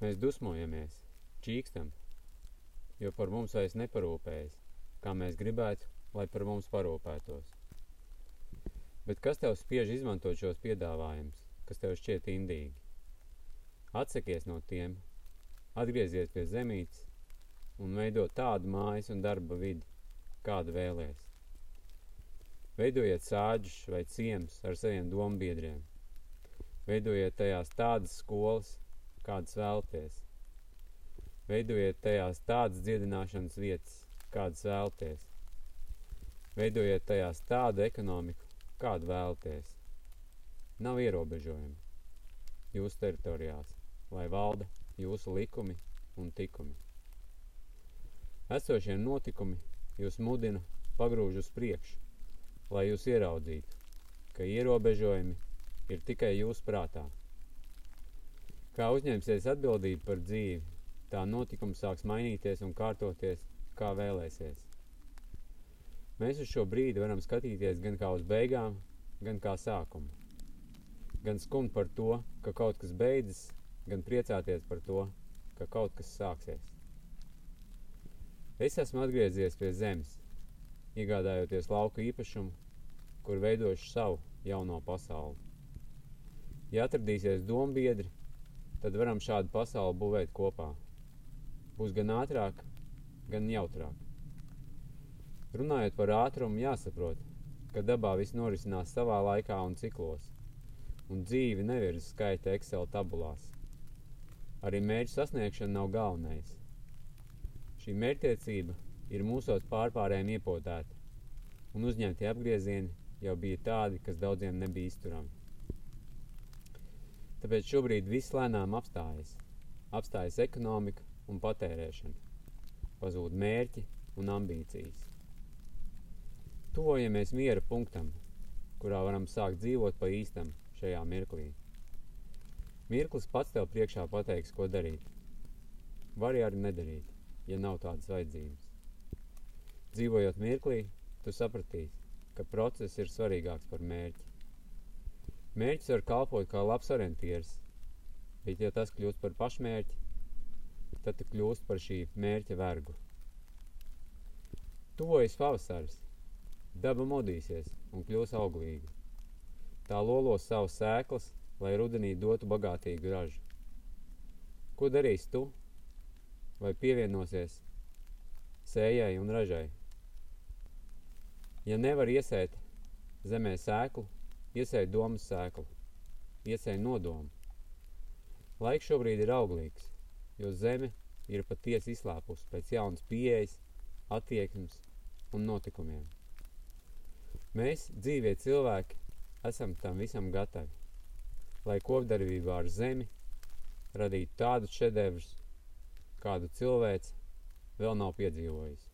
Mēs dusmojamies, čīkstam, jo par mums vairs neparūpējas, kā mēs gribētu, lai par mums parūpētos. Bet kas tev spiež izmantot šos piedāvājumus, kas tev šķiet indīgi? Atsakies no tiem, atgriezies pie zemītes un veido tādu mājas un darba vidi, kādu vēlies. Veidojiet sāģus vai ciemus ar saviem dombiedriem. Veidojiet tajās tādas skolas, kādas vēlties. Veidojiet tajās tādas dziedināšanas vietas, kādas vēlties. Veidojiet tajās tādu ekonomiku, kādu vēlties. Nav ierobežojumi jūsu teritorijās, lai valda jūsu likumi un tikumi. Esošie notikumi jūs mudina pagrūž uz priekšu, lai jūs ieraudzītu, ka ierobežojumi ir tikai jūsu prātā. Kā uzņemsies atbildību par dzīvi, tā notikums sāks mainīties un kārtoties, kā vēlēsies. Mēs uz šo brīdi varam skatīties gan kā uz beigām, gan kā sākumu. Gan skumt par to, ka kaut kas beidzas, gan priecāties par to, ka kaut kas sāksies. Es esmu atgriezies pie zemes, iegādājoties lauka īpašumu, kur veidošu savu jauno pasauli. Ja atradīsies dombiedri, tad varam šādu pasauli būvēt kopā. Būs gan ātrāk, gan jautrāk. Runājot par ātrumu, jāsaprot, ka dabā viss norisinās savā laikā un ciklos, un dzīve nevirs skaita Excel tabulās. Arī mērķu sasniegšana nav galvenais. Šī mērķtiecība ir mūsos pārpārējiem iepotēta, un uzņemtie apgriezieni jau bija tādi, kas daudziem nebija izturami. Tāpēc šobrīd viss lēnām apstājas. Apstājas ekonomika un patērēšana. Pazūd mērķi un ambīcijas. Tuvojamies miera punktam, kurā varam sākt dzīvot pa īstam šajā mirklī. Mirklis pats tev priekšā pateiks, ko darīt. Vari arī nedarīt, ja nav tādas vajadzības. Dzīvojot mirklī, tu sapratīsi, ka process ir svarīgāks par mērķi. Mērķis var kalpot kā labs orientieris, bet ja tas kļūst par pašmērķi, tad tu kļūst par šī mērķa vergu. Tuvojas pavasaris, daba modīsies un kļūs auglīga. Tā lolos savas sēklas, lai rudenī dotu bagātīgu ražu. Ko darīs tu? Vai pievienosies sējai un ražai? Ja nevar iesēt zemē sēklu, Iesēja domas sēklu, iesēja nodomu. Laiks šobrīd ir auglīgs, jo zeme ir patiesi izslāpusi pēc jaunas pieejas, attieksmes un notikumiem. Mēs, dzīvie cilvēki, esam tam visam gatavi, lai kopdarbībā ar zemi radītu tādus šedevrus, kādu cilvēks vēl nav piedzīvojis.